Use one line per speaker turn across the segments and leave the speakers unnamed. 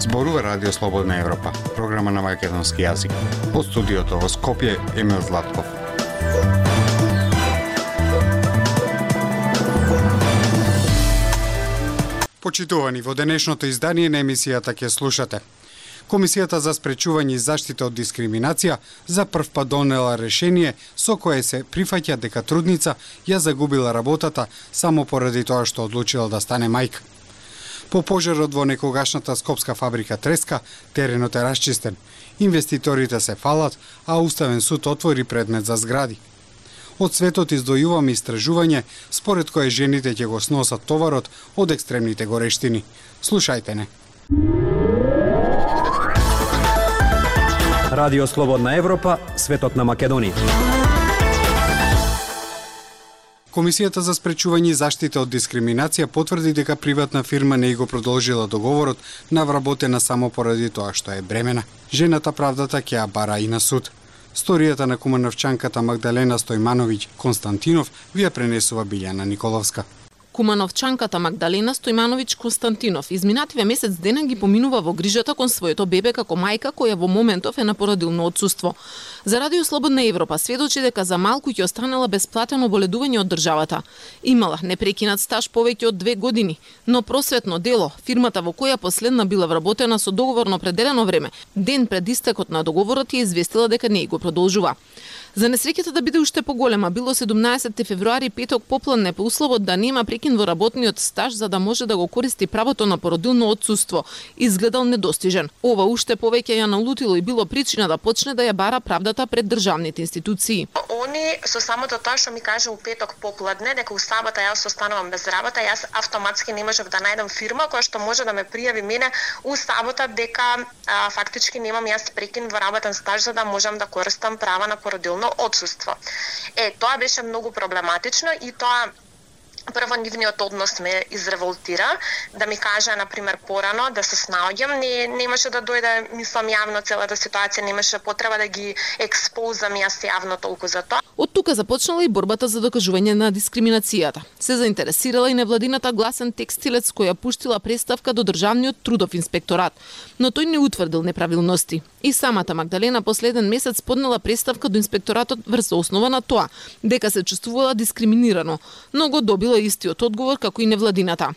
Зборува Радио Слободна Европа, програма на македонски јазик. Од студиото во Скопје, Емил Златков. Почитувани, во денешното издание на емисијата ќе слушате. Комисијата за спречување и заштита од дискриминација за прв пат донела решение со кое се прифаќа дека трудница ја загубила работата само поради тоа што одлучила да стане мајка. По пожарот во некогашната скопска фабрика Треска, теренот е расчистен. Инвеститорите се фалат, а Уставен суд отвори предмет за згради. Од светот издвојуваме истражување според кое жените ќе го сносат товарот од екстремните горештини. Слушајте не.
Радио Слободна Европа, светот на Македонија.
Комисијата за спречување и заштита од дискриминација потврди дека приватна фирма не го продолжила договорот на вработена само поради тоа што е бремена. Жената правдата ќе ја бара и на суд. Сторијата на кумановчанката Магдалена Стојмановиќ Константинов ви ја пренесува Билјана Николовска.
Кумановчанката Магдалена Стојмановиќ Константинов изминативе месец дена ги поминува во грижата кон своето бебе како мајка која во моментов е на породилно отсуство. За Радио Слободна Европа сведочи дека за малку ќе останала бесплатено боледување од државата. Имала непрекинат стаж повеќе од две години, но просветно дело, фирмата во која последна била вработена со договорно определено време, ден пред истекот на договорот ја известила дека не го продолжува. За несреќата да биде уште поголема, било 17 февруари петок попладне по условот да нема прекин во работниот стаж за да може да го користи правото на породилно отсуство, изгледал недостижен. Ова уште повеќе ја налутило и било причина да почне да ја бара правдата пред државните институции.
Они со самото тоа што ми кажа у петок попладне дека у сабота јас останувам без работа, јас автоматски не можев да најдам фирма која што може да ме пријави мене у сабота дека а, фактички немам јас прекин во работен стаж за да можам да користам права на породилно родилно отсутство. Е, тоа беше многу проблематично и тоа прво нивниот однос ме изреволтира, да ми кажа на пример порано да се снаоѓам, не немаше да дојде мислам јавно целата да ситуација, немаше потреба да ги експозам јас јавно толку за тоа.
Од тука започнала и борбата за докажување на дискриминацијата. Се заинтересирала и невладината гласен текстилец која пуштила представка до државниот трудов инспекторат, но тој не утврдил неправилности. И самата Магдалена последен месец поднела представка до инспекторатот врз основа на тоа дека се чувствувала дискриминирано, но го добила истиот одговор како и невладината.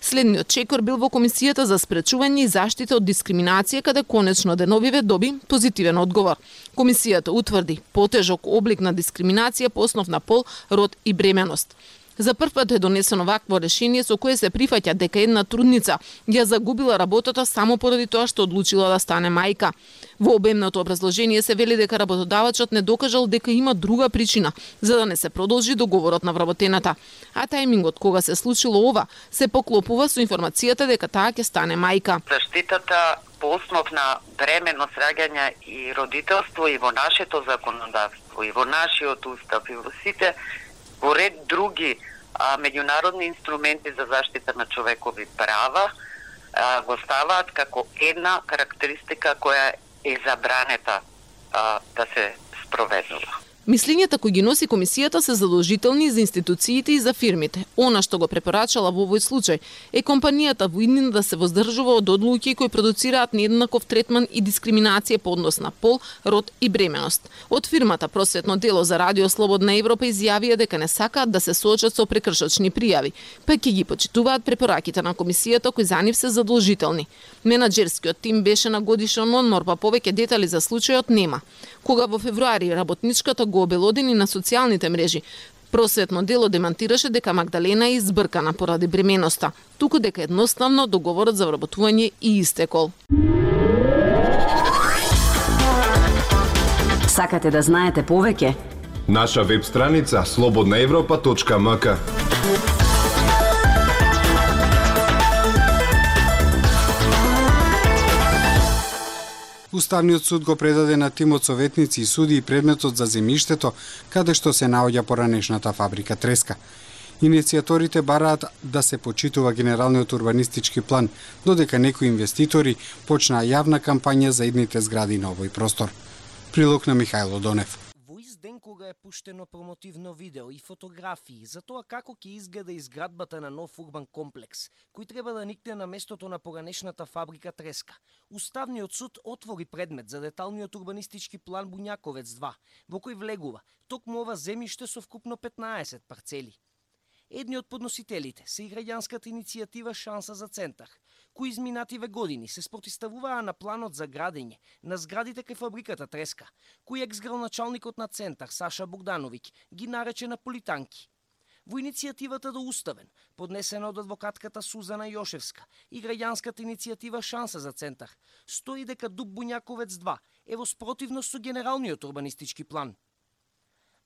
Следниот чекор бил во Комисијата за спречување и заштита од дискриминација, каде конечно Деновиве доби позитивен одговор. Комисијата утврди потежок облик на дискриминација по основ на пол, род и бременост. За прв пат е донесено вакво решение со кое се прифаќа дека една трудница ја загубила работата само поради тоа што одлучила да стане мајка. Во обемното образложение се вели дека работодавачот не докажал дека има друга причина за да не се продолжи договорот на вработената. А тајмингот кога се случило ова се поклопува со информацијата дека таа ќе стане мајка.
Заштитата по основ на бременост, раѓање и родителство и во нашето законодавство и во нашиот устав и во сите во ред други а, меѓународни инструменти за заштита на човекови права а, го ставаат како една карактеристика која е забранета а, да се спроведува.
Мислињата кои ги носи комисијата се задолжителни за институциите и за фирмите. Она што го препорачала во овој случај е компанијата воиднина да се воздржува од одлуки кои продуцираат нееднаков третман и дискриминација по однос на пол, род и бременост. Од фирмата Просветно дело за Радио Слободна Европа изјавија дека не сакаат да се соочат со прекршочни пријави, па ќе ги почитуваат препораките на комисијата кои за нив се задолжителни. Менаџерскиот тим беше на годишен одмор, па повеќе детали за случајот нема. Кога во февруари работничката го обелодени на социјалните мрежи, Просветно дело демантираше дека Магдалена е избркана поради бременоста, туку дека едноставно договорот за вработување и истекол.
Сакате да знаете повеќе?
Наша веб страница slobodnaevropa.mk
Уставниот суд го предаде на тимот советници и суди и предметот за земиштето, каде што се наоѓа поранешната фабрика Треска. Иницијаторите бараат да се почитува генералниот урбанистички план, додека некои инвеститори почнаа јавна кампања за идните згради на овој простор. Прилог на Михајло Донев
ден кога е пуштено промотивно видео и фотографии за тоа како ќе изгледа изградбата на нов урбан комплекс, кој треба да никне на местото на поранешната фабрика Треска. Уставниот суд отвори предмет за деталниот урбанистички план Буњаковец 2, во кој влегува токму ова земјиште со вкупно 15 парцели. Едни од подносителите се и граѓанската иницијатива Шанса за центар, кои изминативе години се спротиставуваа на планот за градење на зградите кај фабриката Треска, кој ексгралначалникот на центар Саша Богдановиќ ги нарече на политанки. Во иницијативата до Уставен, поднесена од адвокатката Сузана Јошевска и граѓанската иницијатива Шанса за центар, стои дека Дуб Буњаковец 2 е во спротивност со генералниот урбанистички план –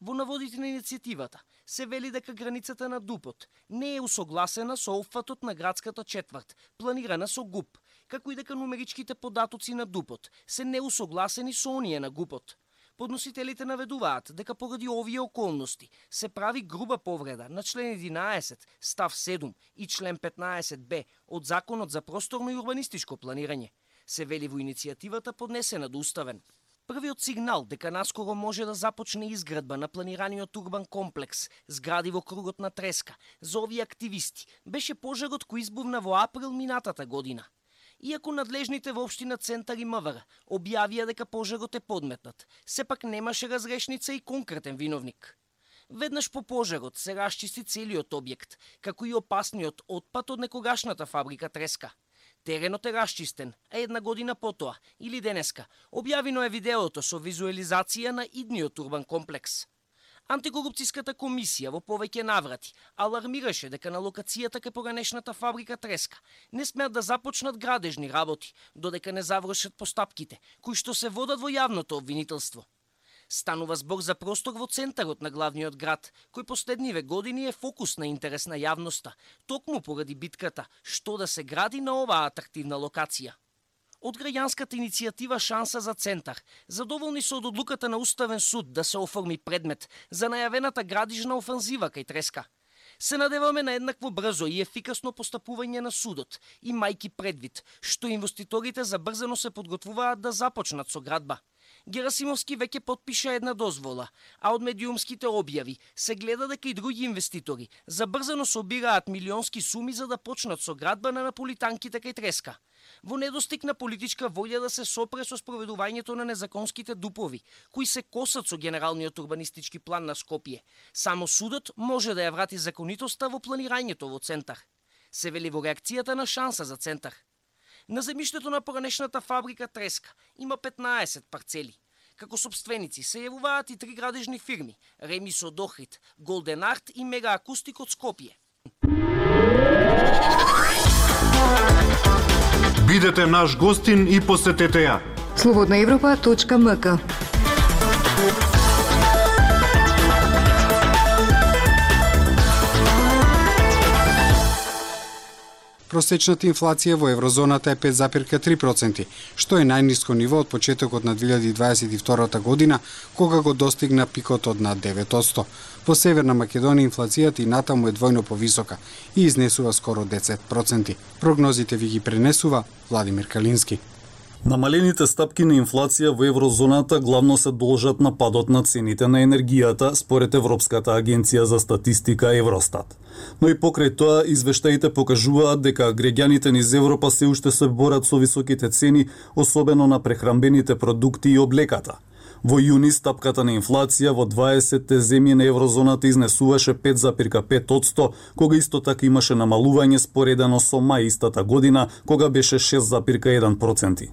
Во наводите на иницијативата се вели дека границата на Дупот не е усогласена со офатот на градската четврт, планирана со ГУП, како и дека нумеричките податоци на Дупот се неусогласени со оние на ГУПот. Подносителите наведуваат дека поради овие околности се прави груба повреда на член 11, став 7 и член 15б од Законот за просторно и урбанистичко планирање. Се вели во иницијативата поднесена до Уставен. Првиот сигнал дека наскоро може да започне изградба на планираниот урбан комплекс, згради во кругот на Треска, за овие активисти, беше пожарот кој избувна во април минатата година. Иако надлежните во општина Центар и МВР објавија дека пожарот е подметнат, сепак немаше разрешница и конкретен виновник. Веднаш по пожарот се расчисти целиот објект, како и опасниот отпад од некогашната фабрика Треска – Теренот е расчистен, а една година потоа, или денеска, објавино е видеото со визуализација на идниот урбан комплекс. Антикорупцијската комисија во повеќе наврати алармираше дека на локацијата кај поранешната фабрика Треска не смеат да започнат градежни работи, додека не завршат постапките, кои што се водат во јавното обвинителство. Станува збор за простор во центарот на главниот град, кој последниве години е фокус на интерес на јавноста, токму поради битката што да се гради на оваа атрактивна локација. Од граѓанската иницијатива Шанса за центар, задоволни се од одлуката на Уставен суд да се оформи предмет за најавената градижна офанзива кај Треска. Се надеваме на еднакво брзо и ефикасно постапување на судот, и мајки предвид, што инвеститорите забрзано се подготвуваат да започнат со градба. Герасимовски веќе подпиша една дозвола, а од медиумските објави се гледа дека и други инвеститори забрзано собираат милионски суми за да почнат со градба на наполитанките кај Треска. Во недостиг на политичка волја да се сопре со спроведувањето на незаконските дупови, кои се косат со генералниот урбанистички план на Скопје, само судот може да ја врати законитоста во планирањето во центар. Се вели во реакцијата на шанса за центар. На земјиштето на поранешната фабрика Треска има 15 парцели. Како собственици се јавуваат и три градежни фирми – Ремисо Дохрит, Голден Арт и Мега Акустик од Скопје.
Бидете наш гостин и посетете ја.
Слободна Европа.мк
Просечната инфлација во еврозоната е 5,3%, што е најниско ниво од почетокот на 2022 година, кога го достигна пикот од над 9%. Во Северна Македонија инфлацијата и натаму е двојно повисока и изнесува скоро 10%. Прогнозите ви ги пренесува Владимир Калински.
Намалените стапки на инфлација во еврозоната главно се должат на падот на цените на енергијата, според Европската агенција за статистика Евростат. Но и покрај тоа, извештаите покажуваат дека греѓаните низ Европа се уште се борат со високите цени, особено на прехрамбените продукти и облеката – Во јуни стапката на инфлација во 20 земји на еврозоната изнесуваше 5,5%, кога исто така имаше намалување споредано со мај истата година, кога беше 6,1%.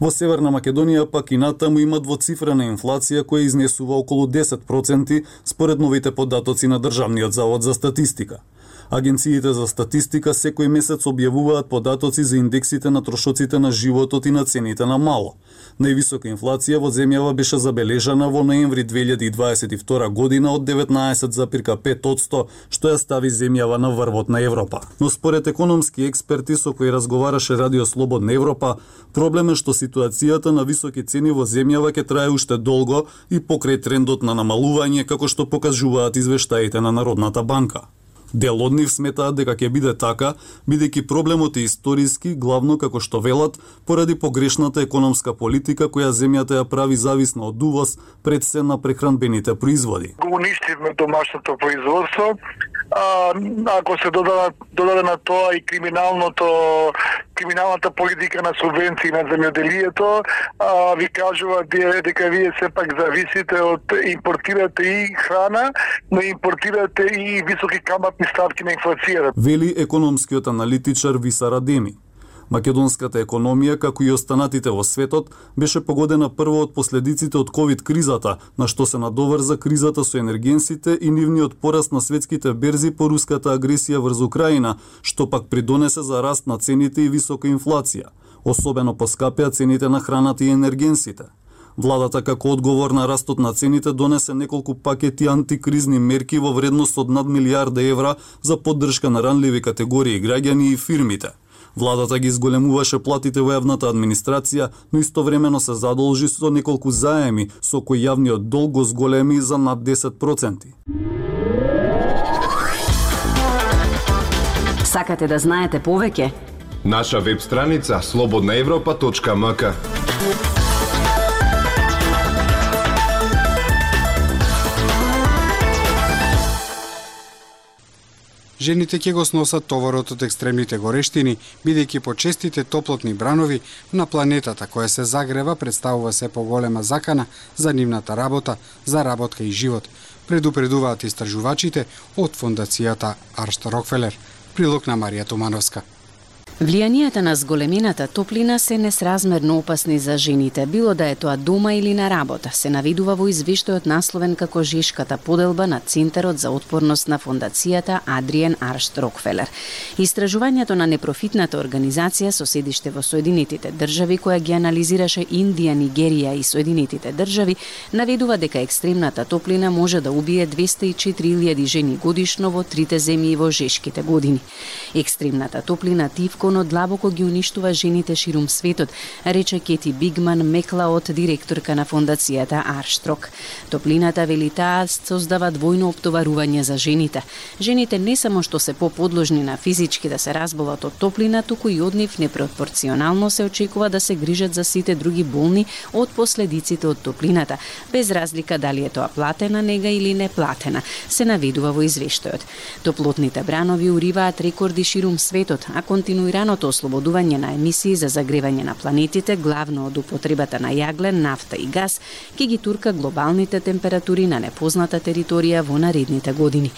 Во Северна Македонија пак и натаму има двоцифрена инфлација која изнесува околу 10% според новите податоци на Државниот завод за статистика. Агенциите за статистика секој месец објавуваат податоци за индексите на трошоците на животот и на цените на мало. Највисока инфлација во земјава беше забележана во ноември 2022 година од 19,5%, што ја стави земјава на врвот на Европа. Но според економски експерти со кои разговараше Радио Слободна Европа, проблем е што ситуацијата на високи цени во земјава ќе трае уште долго и покрај трендот на намалување како што покажуваат извештаите на Народната банка. Дел од нив сметаат дека ќе биде така, бидејќи проблемот е историски, главно како што велат, поради погрешната економска политика која земјата ја прави зависна од увоз пред се на прехранбените производи.
Го уништивме домашното производство, а, да, ако се додаде, додаде на тоа и криминалното криминалната политика на субвенции на земјоделието, а, ви кажува дека вие сепак зависите од импортирате и храна, но импортирате и високи каматни ставки на инфлацијата.
Вели економскиот аналитичар Висара Деми. Македонската економија, како и останатите во светот, беше погодена прво од последиците од ковид кризата, на што се надоврза кризата со енергенсите и нивниот пораст на светските берзи по руската агресија врз Украина, што пак придонесе за раст на цените и висока инфлација. Особено поскапеа цените на храната и енергенсите. Владата како одговор на растот на цените донесе неколку пакети антикризни мерки во вредност од над милиарда евра за поддршка на ранливи категории граѓани и фирмите. Владата ги зголемуваше платите во јавната администрација, но истовремено се задолжи со неколку заеми, со кои јавниот долг го зголеми за над 10%.
Сакате да знаете повеќе?
Наша веб страница слободнаевропа.мк
жените ќе го сносат товарот од екстремните горештини, бидејќи почестите топлотни бранови на планетата која се загрева представува се поголема закана за нивната работа, за работка и живот, предупредуваат истражувачите од фондацијата Аршт Рокфелер. Прилог на Марија Тумановска.
Влијанијата на зголемената топлина се несразмерно опасни за жените, било да е тоа дома или на работа, се наведува во извештајот насловен како Жешката поделба на Центарот за отпорност на фондацијата Адриен Аршт Рокфелер. Истражувањето на непрофитната организација со седиште во Соединетите држави која ги анализираше Индија, Нигерија и Соединетите држави, наведува дека екстремната топлина може да убие 204.000 жени годишно во трите земји во Жешките години. Екстремната топлина тивко законот длабоко ги уништува жените ширум светот, рече Кети Бигман Меклаот, директорка на фондацијата Арштрок. Топлината вели таа создава двојно оптоварување за жените. Жените не само што се поподложни на физички да се разболат од топлина, туку и од нив непропорционално се очекува да се грижат за сите други болни од последиците од топлината, без разлика дали е тоа платена нега или неплатена, се наведува во извештајот. Топлотните бранови уриваат рекорди ширум светот, а континуирано планираното ослободување на емисии за загревање на планетите, главно од употребата на јаглен, нафта и газ, ќе ги турка глобалните температури на непозната територија во наредните години.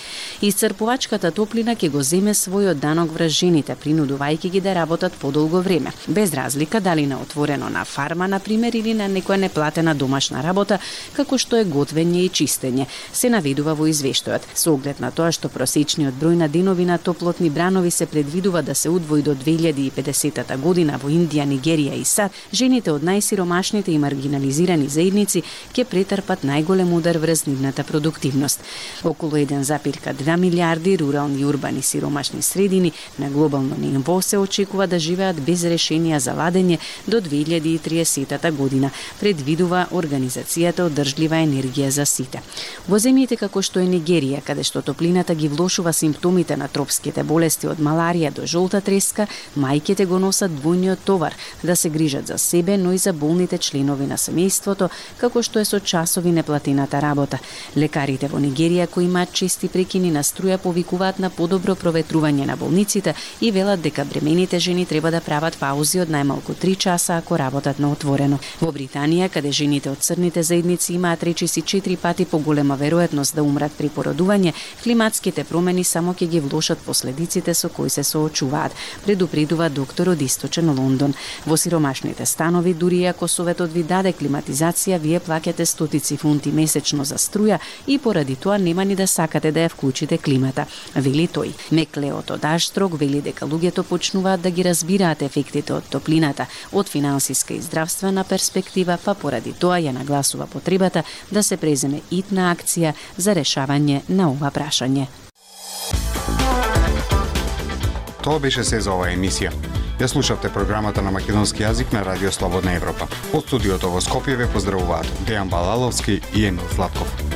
Исцрпувачката топлина ќе го земе својот данок врз жените, принудувајќи ги да работат подолго време, без разлика дали на отворено на фарма, на пример, или на некоја неплатена домашна работа, како што е готвење и чистење, се наведува во извештајот. Со оглед на тоа што просечниот број на денови на топлотни бранови се предвидува да се удвои до 2050 година во Индија, Нигерија и САД, жените од најсиромашните и маргинализирани заедници ќе претрпат најголем удар врз нивната продуктивност. Околу 1,2 милиарди рурални и урбани сиромашни средини на глобално ниво се очекува да живеат без решенија за ладење до 2030 година, предвидува Организацијата одржлива енергија за сите. Во земјите како што е Нигерија, каде што топлината ги влошува симптомите на тропските болести од маларија до жолта треска, мајките го носат двојниот товар да се грижат за себе, но и за болните членови на семејството, како што е со часови неплатената работа. Лекарите во Нигерија кои имаат чести прекини на струја повикуваат на подобро проветрување на болниците и велат дека бремените жени треба да прават паузи од најмалку 3 часа ако работат на отворено. Во Британија, каде жените од црните заедници имаат речиси 4 пати поголема веројатност да умрат при породување, климатските промени само ќе ги влошат последиците со кои се соочуваат. Пред предупредува доктор од Источен Лондон. Во сиромашните станови, дури ако советот ви даде климатизација, вие плаќате стотици фунти месечно за струја и поради тоа нема ни да сакате да ја вклучите климата, вели тој. Меклеот од Аштрог вели дека луѓето почнуваат да ги разбираат ефектите од топлината од финансиска и здравствена перспектива, па поради тоа ја нагласува потребата да се преземе итна акција за решавање на ова прашање.
Тоа беше се за оваа емисија. Ја слушавте програмата на македонски јазик на Радио Слободна Европа. Од студиото во Скопје ве поздравуваат Дејан Балаловски и Емил Златков.